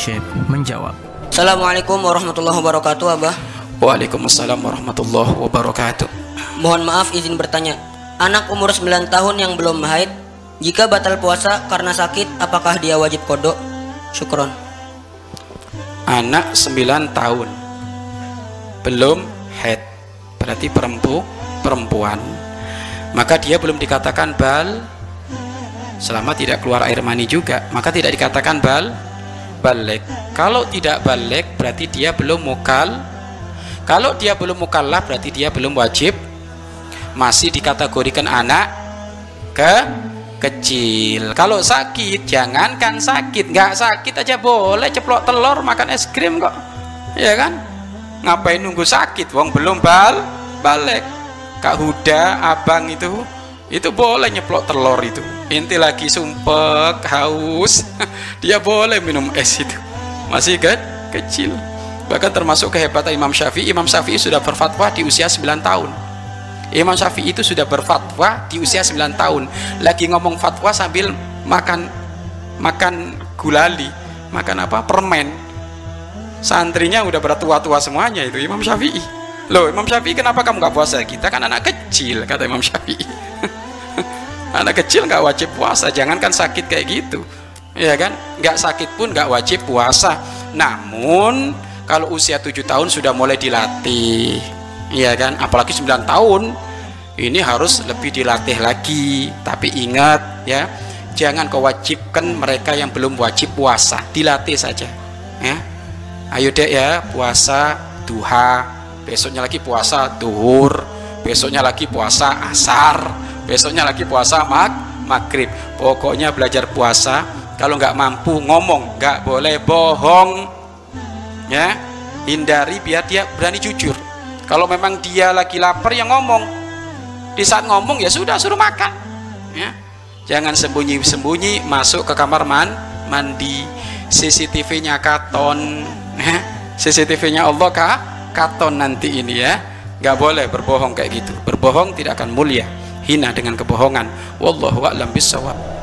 Syekh menjawab. Assalamualaikum warahmatullahi wabarakatuh, Abah. Waalaikumsalam warahmatullahi wabarakatuh. Mohon maaf izin bertanya. Anak umur 9 tahun yang belum haid, jika batal puasa karena sakit, apakah dia wajib kodok? Syukron. Anak 9 tahun belum haid, berarti perempu, perempuan. Maka dia belum dikatakan bal selama tidak keluar air mani juga, maka tidak dikatakan bal balik. Kalau tidak balik berarti dia belum mukal. Kalau dia belum mukallaf berarti dia belum wajib. Masih dikategorikan anak ke kecil. Kalau sakit jangankan sakit. Nggak sakit aja boleh ceplok telur makan es krim kok. Ya kan? Ngapain nunggu sakit? Wong belum bal balik. Kak Huda abang itu itu boleh nyeplok telur itu. Inti lagi sumpek haus. Dia boleh minum es itu. Masih kan kecil. Bahkan termasuk kehebatan Imam Syafi'i. Imam Syafi'i sudah berfatwa di usia 9 tahun. Imam Syafi'i itu sudah berfatwa di usia 9 tahun. Lagi ngomong fatwa sambil makan makan gulali makan apa? Permen. Santrinya udah bertua-tua semuanya itu Imam Syafi'i loh Imam Syafi'i kenapa kamu nggak puasa? Kita kan anak kecil kata Imam Syafi'i. Anak kecil nggak wajib puasa jangankan sakit kayak gitu. Ya kan? Nggak sakit pun nggak wajib puasa. Namun kalau usia 7 tahun sudah mulai dilatih. Iya kan, apalagi 9 tahun. Ini harus lebih dilatih lagi. Tapi ingat ya, jangan kau wajibkan mereka yang belum wajib puasa, dilatih saja. Ya, ayo dek ya puasa duha, besoknya lagi puasa duhur, besoknya lagi puasa asar, besoknya lagi puasa mag maghrib. Pokoknya belajar puasa. Kalau nggak mampu ngomong, nggak boleh bohong. Ya, hindari biar dia berani jujur kalau memang dia lagi lapar ya ngomong di saat ngomong ya sudah suruh makan ya jangan sembunyi-sembunyi masuk ke kamar man mandi CCTV-nya katon ya. CCTV-nya Allah kah katon nanti ini ya. Nggak boleh berbohong kayak gitu. Berbohong tidak akan mulia. Hina dengan kebohongan. Wallahu a'lam bissawab